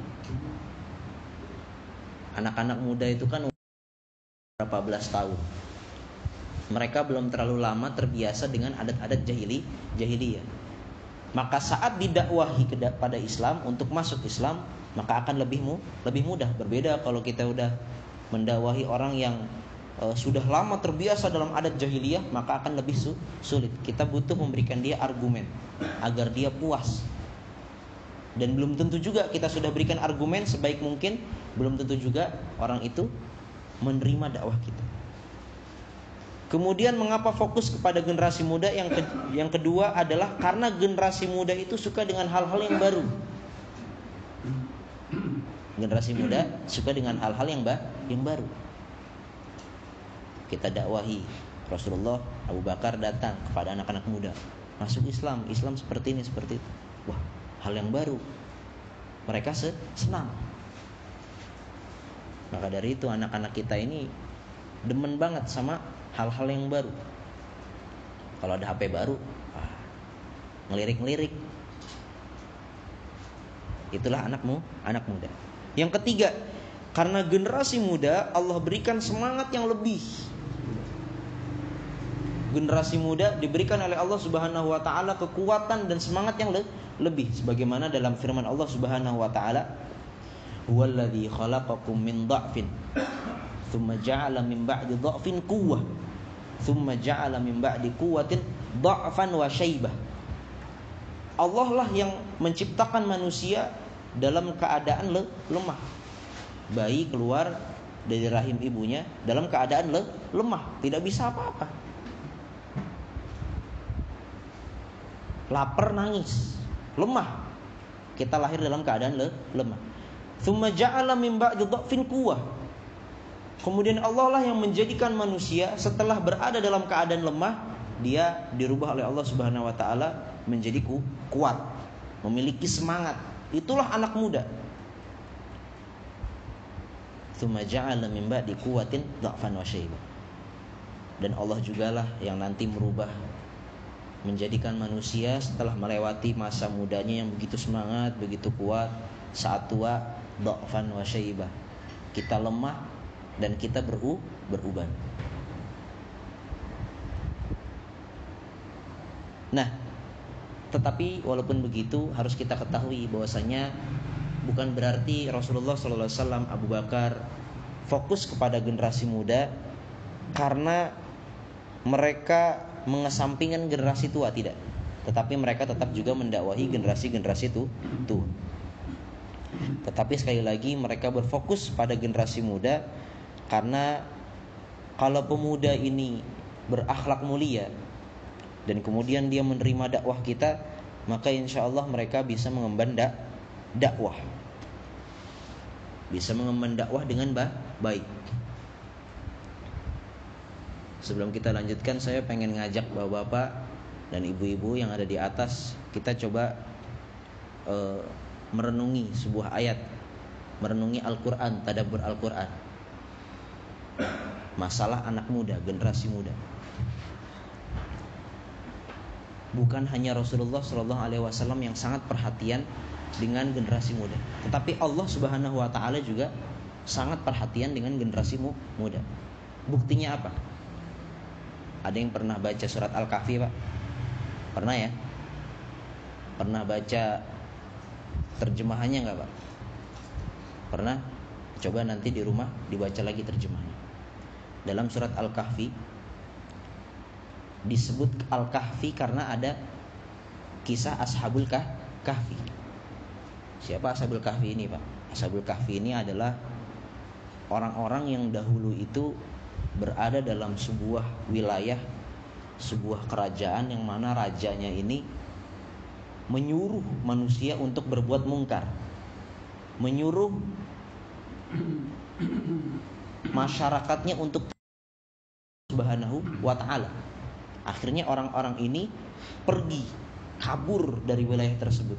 anak-anak muda itu kan berapa belas tahun. Mereka belum terlalu lama terbiasa dengan adat-adat jahili jahiliyah. Maka saat didakwahi pada Islam untuk masuk Islam maka akan lebih mu, lebih mudah. Berbeda kalau kita udah mendakwahi orang yang uh, sudah lama terbiasa dalam adat jahiliyah maka akan lebih su sulit. Kita butuh memberikan dia argumen agar dia puas. Dan belum tentu juga kita sudah berikan argumen sebaik mungkin, belum tentu juga orang itu menerima dakwah kita. Kemudian mengapa fokus kepada generasi muda? Yang ke, yang kedua adalah karena generasi muda itu suka dengan hal-hal yang baru. Generasi muda suka dengan hal-hal yang ba yang baru. Kita dakwahi Rasulullah Abu Bakar datang kepada anak-anak muda masuk Islam, Islam seperti ini seperti itu. Wah, hal yang baru. Mereka senang. Maka dari itu anak-anak kita ini demen banget sama hal-hal yang baru. Kalau ada HP baru, ah, ngelirik-ngelirik. Itulah anakmu, anak muda. Yang ketiga, karena generasi muda Allah berikan semangat yang lebih. Generasi muda diberikan oleh Allah Subhanahu wa taala kekuatan dan semangat yang le lebih sebagaimana dalam firman Allah Subhanahu wa taala, "Huwallazi khalaqakum min dha'fin thumma ja'ala min ba'di dha'fin quwwah thumma ja'ala min ba'di quwwatin dha'fan wa syaibah Allah lah yang menciptakan manusia dalam keadaan le lemah. Bayi keluar dari rahim ibunya dalam keadaan le lemah tidak bisa apa-apa. Lapar nangis lemah. Kita lahir dalam keadaan le lemah thumma ja'ala min ba'di dha'fin quwwah Kemudian Allah lah yang menjadikan manusia setelah berada dalam keadaan lemah, dia dirubah oleh Allah Subhanahu wa taala menjadi kuat, memiliki semangat. Itulah anak muda. Tsumma ja'ala min ba'di quwwatin dha'fan wa Dan Allah jugalah yang nanti merubah menjadikan manusia setelah melewati masa mudanya yang begitu semangat, begitu kuat, saat tua dha'fan wa Kita lemah, dan kita beru beruban. Nah, tetapi walaupun begitu harus kita ketahui bahwasanya bukan berarti Rasulullah SAW Abu Bakar fokus kepada generasi muda karena mereka mengesampingkan generasi tua tidak. Tetapi mereka tetap juga mendakwahi generasi-generasi itu tuh tetapi sekali lagi mereka berfokus pada generasi muda karena kalau pemuda ini berakhlak mulia dan kemudian dia menerima dakwah kita, maka insya Allah mereka bisa mengemban dak dakwah. Bisa mengemban dakwah dengan baik. Sebelum kita lanjutkan, saya pengen ngajak bapak-bapak dan ibu-ibu yang ada di atas, kita coba uh, merenungi sebuah ayat, merenungi Al-Quran, tadabur Al-Quran masalah anak muda, generasi muda. Bukan hanya Rasulullah Shallallahu Alaihi Wasallam yang sangat perhatian dengan generasi muda, tetapi Allah Subhanahu Wa Taala juga sangat perhatian dengan generasi muda. Buktinya apa? Ada yang pernah baca surat Al-Kahfi, Pak? Pernah ya? Pernah baca terjemahannya nggak, Pak? Pernah? Coba nanti di rumah dibaca lagi terjemahnya dalam surat Al-Kahfi disebut Al-Kahfi karena ada kisah Ashabul Kahfi. Siapa Ashabul Kahfi ini, Pak? Ashabul Kahfi ini adalah orang-orang yang dahulu itu berada dalam sebuah wilayah, sebuah kerajaan yang mana rajanya ini menyuruh manusia untuk berbuat mungkar. Menyuruh masyarakatnya untuk Subhanahu wa taala. Akhirnya orang-orang ini pergi kabur dari wilayah tersebut.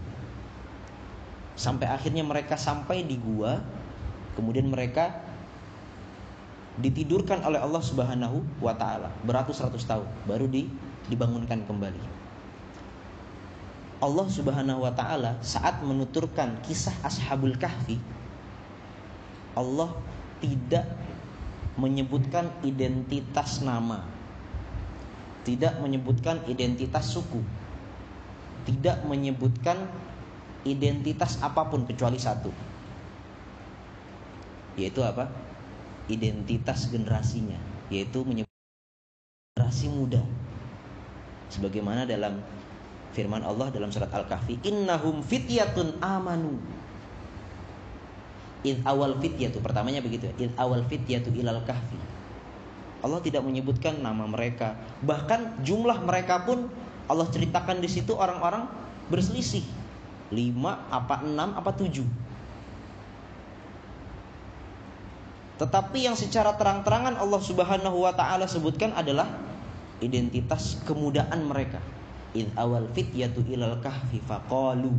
Sampai akhirnya mereka sampai di gua, kemudian mereka ditidurkan oleh Allah Subhanahu wa taala beratus-ratus tahun baru di, dibangunkan kembali. Allah Subhanahu wa taala saat menuturkan kisah Ashabul Kahfi Allah tidak menyebutkan identitas nama, tidak menyebutkan identitas suku, tidak menyebutkan identitas apa pun kecuali satu, yaitu apa? Identitas generasinya, yaitu menyebut generasi muda. Sebagaimana dalam firman Allah dalam surat Al-Kahfi, "Innahum fityatun amanu." Id awal fityatu pertamanya begitu ya. Id awal fityatu ilal kahfi. Allah tidak menyebutkan nama mereka. Bahkan jumlah mereka pun Allah ceritakan di situ orang-orang berselisih. Lima, apa enam, apa tujuh. Tetapi yang secara terang-terangan Allah Subhanahu wa taala sebutkan adalah identitas kemudaan mereka. Id awal fityatu ilal kahfi faqalu.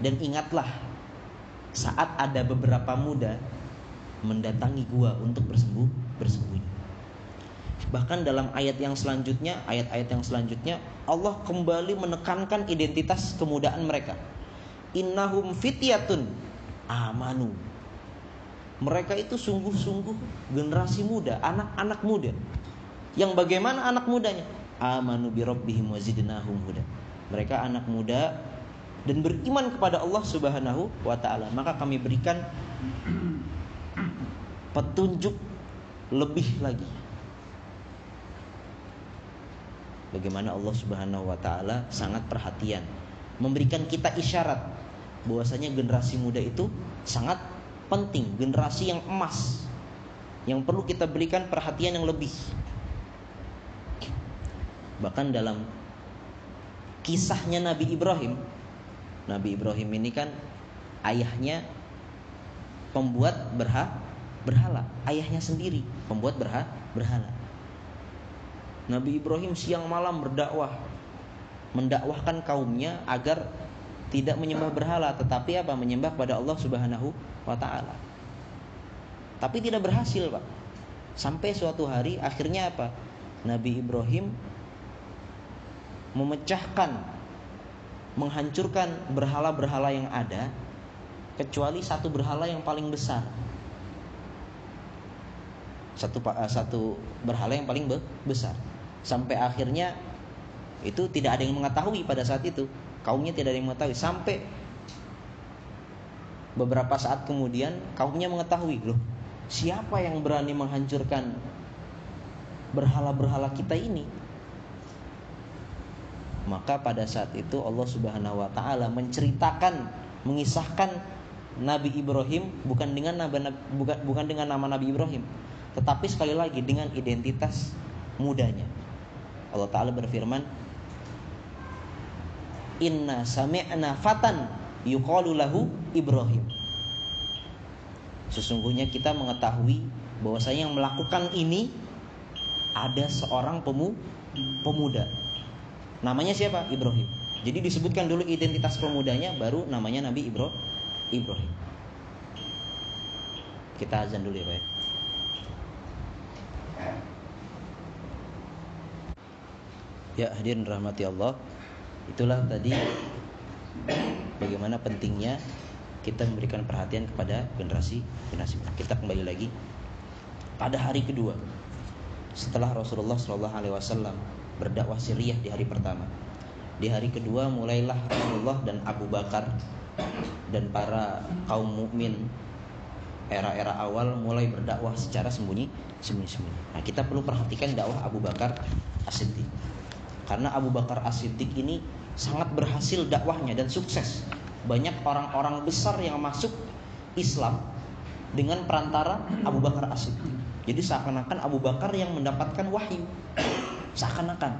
Dan ingatlah saat ada beberapa muda mendatangi gua untuk bersembuh bersembunyi. Bahkan dalam ayat yang selanjutnya, ayat-ayat yang selanjutnya Allah kembali menekankan identitas kemudaan mereka. Innahum fityatun amanu. Mereka itu sungguh-sungguh generasi muda, anak-anak muda. Yang bagaimana anak mudanya? Amanu bi rabbihim wazidnahum huda. Mereka anak muda dan beriman kepada Allah Subhanahu wa taala, maka kami berikan petunjuk lebih lagi. Bagaimana Allah Subhanahu wa taala sangat perhatian memberikan kita isyarat bahwasanya generasi muda itu sangat penting, generasi yang emas yang perlu kita berikan perhatian yang lebih. Bahkan dalam kisahnya Nabi Ibrahim, Nabi Ibrahim ini kan ayahnya pembuat berha, berhala, ayahnya sendiri pembuat berha, berhala. Nabi Ibrahim siang malam berdakwah mendakwahkan kaumnya agar tidak menyembah berhala tetapi apa menyembah pada Allah Subhanahu wa taala. Tapi tidak berhasil, Pak. Sampai suatu hari akhirnya apa? Nabi Ibrahim memecahkan menghancurkan berhala-berhala yang ada kecuali satu berhala yang paling besar. Satu eh, satu berhala yang paling besar. Sampai akhirnya itu tidak ada yang mengetahui pada saat itu. Kaumnya tidak ada yang mengetahui. Sampai beberapa saat kemudian kaumnya mengetahui loh siapa yang berani menghancurkan berhala-berhala kita ini maka pada saat itu Allah Subhanahu wa taala menceritakan mengisahkan Nabi Ibrahim bukan dengan nama bukan dengan nama Nabi Ibrahim. Tetapi sekali lagi dengan identitas mudanya. Allah Ta'ala berfirman Inna sami'na fatan yuqalu lahu Ibrahim. Sesungguhnya kita mengetahui bahwasanya yang melakukan ini ada seorang pemu, pemuda. Namanya siapa? Ibrahim. Jadi disebutkan dulu identitas pemudanya baru namanya Nabi Ibro, Ibrahim. Kita azan dulu ya, Pak. Ya. Ya hadirin rahmati Allah Itulah tadi Bagaimana pentingnya Kita memberikan perhatian kepada generasi generasi Kita kembali lagi Pada hari kedua Setelah Rasulullah SAW Berdakwah Siriyah di hari pertama Di hari kedua mulailah Rasulullah dan Abu Bakar Dan para kaum mukmin era-era awal mulai berdakwah secara sembunyi sembunyi-sembunyi. Nah, kita perlu perhatikan dakwah Abu Bakar As-Siddiq. Karena Abu Bakar As-Siddiq ini sangat berhasil dakwahnya dan sukses. Banyak orang-orang besar yang masuk Islam dengan perantara Abu Bakar As-Siddiq. Jadi seakan-akan Abu Bakar yang mendapatkan wahyu. Seakan-akan.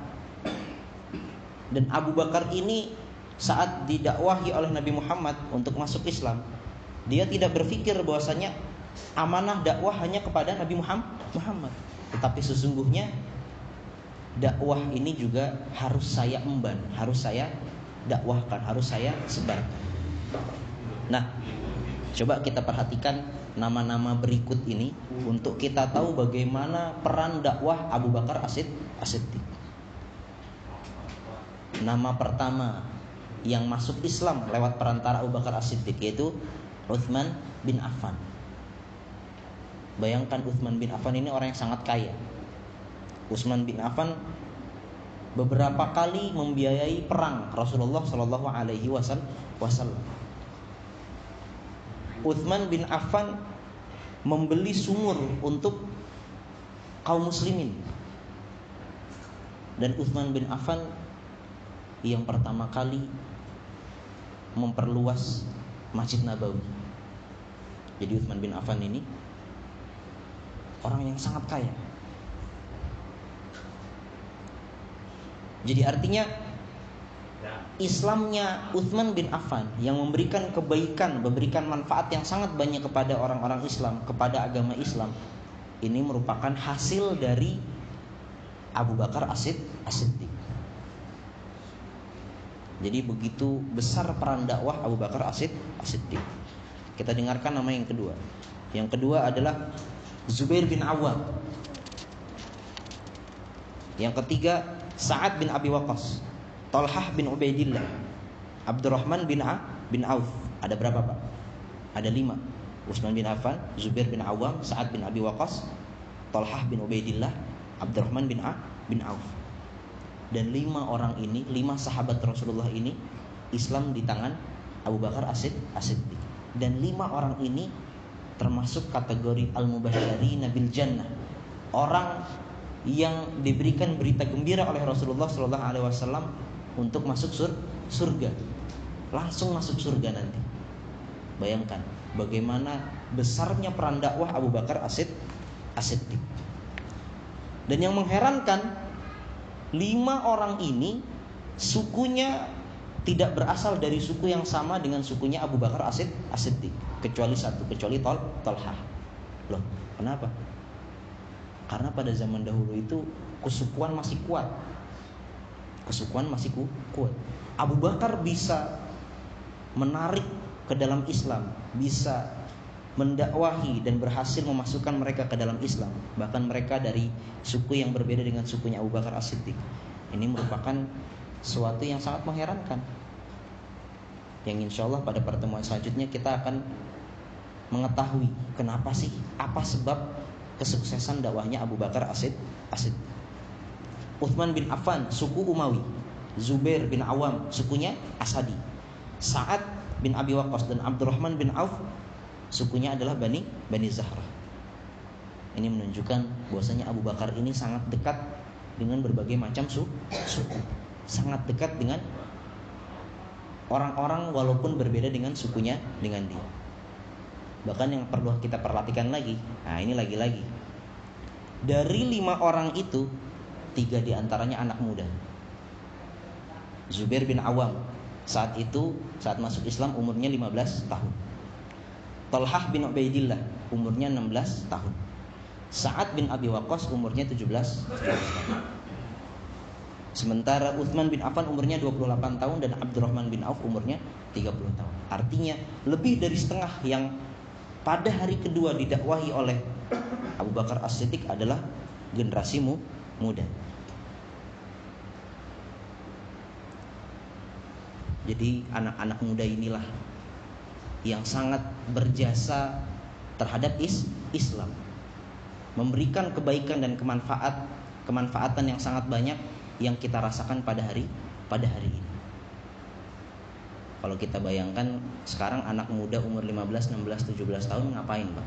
Dan Abu Bakar ini saat didakwahi oleh Nabi Muhammad untuk masuk Islam, dia tidak berpikir bahwasanya amanah dakwah hanya kepada Nabi Muhammad. Tetapi sesungguhnya dakwah ini juga harus saya emban, harus saya dakwahkan, harus saya sebar. Nah, coba kita perhatikan nama-nama berikut ini untuk kita tahu bagaimana peran dakwah Abu Bakar Asid Asiddiq. Nama pertama yang masuk Islam lewat perantara Abu Bakar As-Siddiq yaitu Uthman bin Affan. Bayangkan Uthman bin Affan ini orang yang sangat kaya. Utsman bin Affan beberapa kali membiayai perang Rasulullah Shallallahu Alaihi Wasallam. Utsman bin Affan membeli sumur untuk kaum muslimin dan Utsman bin Affan yang pertama kali memperluas Masjid Nabawi. Jadi Utsman bin Affan ini orang yang sangat kaya. Jadi artinya Islamnya Uthman bin Affan yang memberikan kebaikan, memberikan manfaat yang sangat banyak kepada orang-orang Islam, kepada agama Islam. Ini merupakan hasil dari Abu Bakar Asid As-Siddiq. Jadi begitu besar peran dakwah Abu Bakar Asid As-Siddiq. Kita dengarkan nama yang kedua. Yang kedua adalah Zubair bin Awam. Yang ketiga Sa'ad bin Abi Waqqas. Talhah bin Ubaidillah, Abdurrahman bin A bin Auf. Ada berapa pak? Ada lima. Utsman bin Affan, Zubair bin Awam, Sa'ad bin Abi Waqqas, Talhah bin Ubaidillah, Abdurrahman bin A bin Auf. Dan lima orang ini, lima sahabat Rasulullah ini Islam di tangan Abu Bakar Asid Asid. Dan lima orang ini termasuk kategori al-mubasyari nabil jannah. Orang yang diberikan berita gembira oleh Rasulullah Shallallahu Alaihi Wasallam untuk masuk sur surga. Langsung masuk surga nanti. Bayangkan bagaimana besarnya peran dakwah Abu Bakar Asid Asid. Dan yang mengherankan lima orang ini sukunya tidak berasal dari suku yang sama dengan sukunya Abu Bakar Asid Asiddiq kecuali satu kecuali Tol Tolhah. Loh, kenapa? Karena pada zaman dahulu itu kesukuan masih kuat kesukuan masih kuat. Abu Bakar bisa menarik ke dalam Islam, bisa mendakwahi dan berhasil memasukkan mereka ke dalam Islam. Bahkan mereka dari suku yang berbeda dengan sukunya Abu Bakar As-Siddiq. Ini merupakan suatu yang sangat mengherankan. Yang insya Allah pada pertemuan selanjutnya kita akan mengetahui kenapa sih, apa sebab kesuksesan dakwahnya Abu Bakar Asid Uthman bin Affan suku Umawi. Zubair bin Awam sukunya Asadi. Sa'ad bin Abi Waqqas dan Abdurrahman bin Auf sukunya adalah Bani Bani Zahra ini menunjukkan bahwasanya Abu Bakar ini sangat dekat dengan berbagai macam su suku. Sangat dekat dengan orang-orang walaupun berbeda dengan sukunya dengan dia. Bahkan yang perlu kita perhatikan lagi nah ini lagi-lagi. Dari lima orang itu tiga di antaranya anak muda. Zubair bin Awam saat itu saat masuk Islam umurnya 15 tahun. Talhah bin Ubaidillah umurnya 16 tahun. Sa'ad bin Abi Waqqas umurnya 17 tahun. Sementara Uthman bin Affan umurnya 28 tahun dan Abdurrahman bin Auf umurnya 30 tahun. Artinya lebih dari setengah yang pada hari kedua didakwahi oleh Abu Bakar As-Siddiq adalah generasimu muda. Jadi anak-anak muda inilah yang sangat berjasa terhadap is Islam. Memberikan kebaikan dan kemanfaat kemanfaatan yang sangat banyak yang kita rasakan pada hari pada hari ini. Kalau kita bayangkan sekarang anak muda umur 15, 16, 17 tahun ngapain, Pak?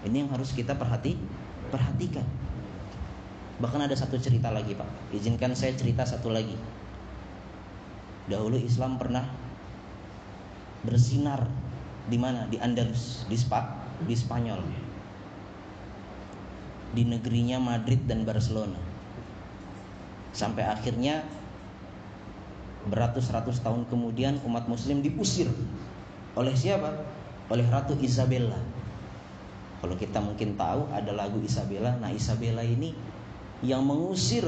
Ini yang harus kita perhati perhatikan. Bahkan ada satu cerita lagi, Pak. Izinkan saya cerita satu lagi. Dahulu Islam pernah bersinar di mana? Di Andalus, di Spa, di Spanyol. Di negerinya Madrid dan Barcelona. Sampai akhirnya beratus-ratus tahun kemudian umat muslim diusir oleh siapa? Oleh Ratu Isabella kalau kita mungkin tahu ada lagu Isabella. Nah, Isabella ini yang mengusir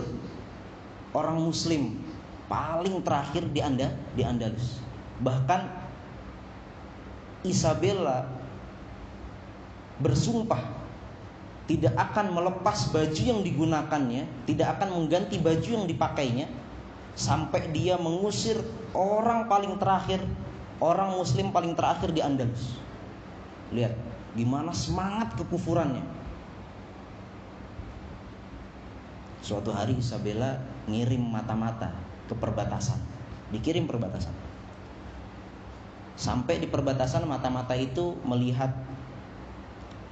orang muslim paling terakhir di Anda di Andalus. Bahkan Isabella bersumpah tidak akan melepas baju yang digunakannya, tidak akan mengganti baju yang dipakainya sampai dia mengusir orang paling terakhir, orang muslim paling terakhir di Andalus. Lihat, Gimana semangat kekufurannya. Suatu hari Isabella ngirim mata-mata ke perbatasan. Dikirim perbatasan. Sampai di perbatasan mata-mata itu melihat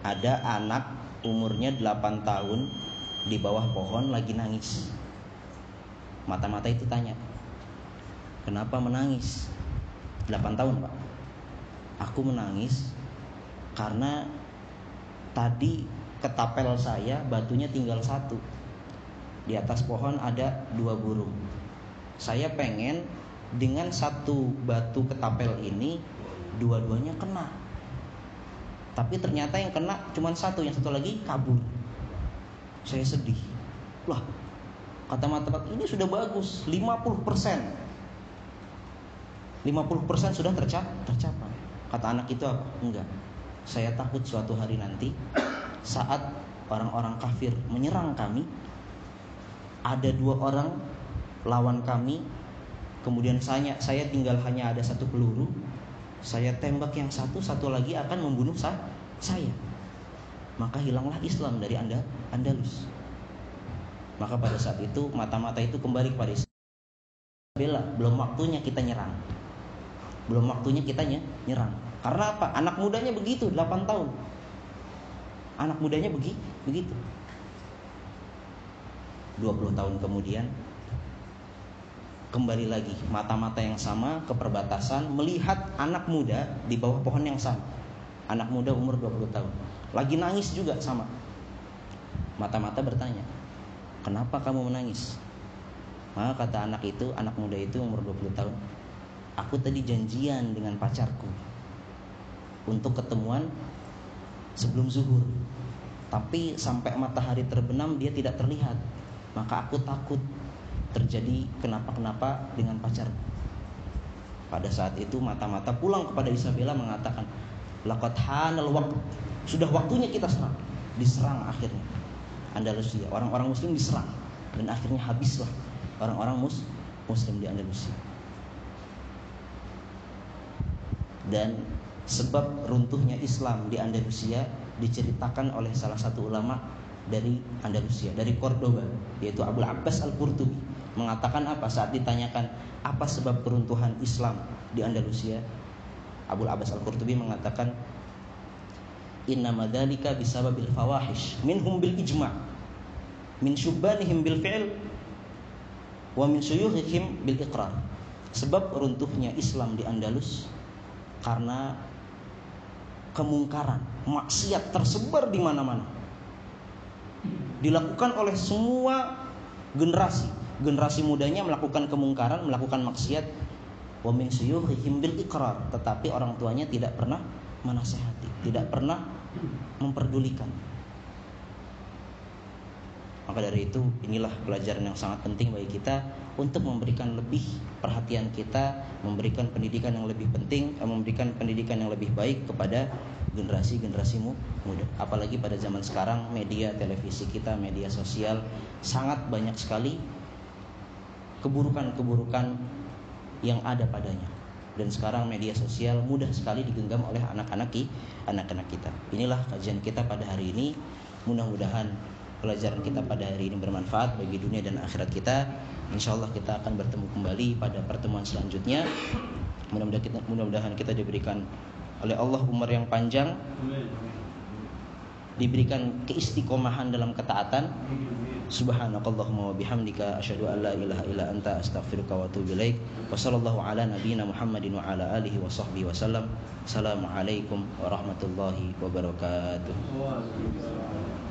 ada anak umurnya 8 tahun di bawah pohon lagi nangis. Mata-mata itu tanya, kenapa menangis? 8 tahun pak. Aku menangis karena tadi ketapel saya batunya tinggal satu. Di atas pohon ada dua burung. Saya pengen dengan satu batu ketapel ini dua-duanya kena. Tapi ternyata yang kena cuma satu, yang satu lagi kabur. Saya sedih. Lah, kata matemat ini sudah bagus, 50 persen. 50 persen sudah tercapai. Kata anak itu apa? Enggak. Saya takut suatu hari nanti saat orang-orang kafir menyerang kami, ada dua orang lawan kami, kemudian saya saya tinggal hanya ada satu peluru, saya tembak yang satu, satu lagi akan membunuh saya. Maka hilanglah Islam dari Anda Andalus. Maka pada saat itu mata-mata itu kembali kepada Islam. Bela, belum waktunya kita nyerang. Belum waktunya kita nyerang. Karena apa? Anak mudanya begitu, 8 tahun. Anak mudanya begi, begitu. 20 tahun kemudian kembali lagi mata-mata yang sama ke perbatasan melihat anak muda di bawah pohon yang sama. Anak muda umur 20 tahun. Lagi nangis juga sama. Mata-mata bertanya, Kenapa kamu menangis? Maka kata anak itu, anak muda itu umur 20 tahun. Aku tadi janjian dengan pacarku untuk ketemuan sebelum zuhur. Tapi sampai matahari terbenam dia tidak terlihat. Maka aku takut terjadi kenapa-kenapa dengan pacarku. Pada saat itu mata-mata pulang kepada Isabella mengatakan, "Laqad hanal waktu. Sudah waktunya kita serang." Diserang akhirnya. Andalusia. Orang-orang muslim diserang dan akhirnya habislah orang-orang mus muslim di Andalusia. Dan sebab runtuhnya Islam di Andalusia diceritakan oleh salah satu ulama dari Andalusia, dari Cordoba, yaitu Abu Abbas Al-Qurtubi. Mengatakan apa? Saat ditanyakan apa sebab keruntuhan Islam di Andalusia? Abu Abbas Al-Qurtubi mengatakan inna madzalika bisababil fawahish minhum bil ijma' min syubbanihim bil fi'l wa min syuyukhihim bil iqrar. Sebab runtuhnya Islam di Andalus karena kemungkaran maksiat tersebar di mana-mana. Dilakukan oleh semua generasi. Generasi mudanya melakukan kemungkaran melakukan maksiat. Wa min syuyukhihim bil iqrar. Tetapi orang tuanya tidak pernah menasehati tidak pernah memperdulikan. Maka dari itu inilah pelajaran yang sangat penting bagi kita untuk memberikan lebih perhatian kita, memberikan pendidikan yang lebih penting, eh, memberikan pendidikan yang lebih baik kepada generasi-generasi muda. Apalagi pada zaman sekarang media televisi kita, media sosial sangat banyak sekali keburukan-keburukan yang ada padanya dan sekarang media sosial mudah sekali digenggam oleh anak-anak anak-anak kita. Inilah kajian kita pada hari ini. Mudah-mudahan pelajaran kita pada hari ini bermanfaat bagi dunia dan akhirat kita. Insya Allah kita akan bertemu kembali pada pertemuan selanjutnya. Mudah-mudahan kita, mudah-mudahan kita diberikan oleh Allah umur yang panjang, diberikan keistiqomahan dalam ketaatan Subhanakallahumma wa bihamdika asyhadu an la ilaha illa anta astaghfiruka wa atubu ilaik. Wa sallallahu ala nabiyyina Muhammadin wa ala alihi wa sahbihi wasallam. Assalamualaikum warahmatullahi wabarakatuh.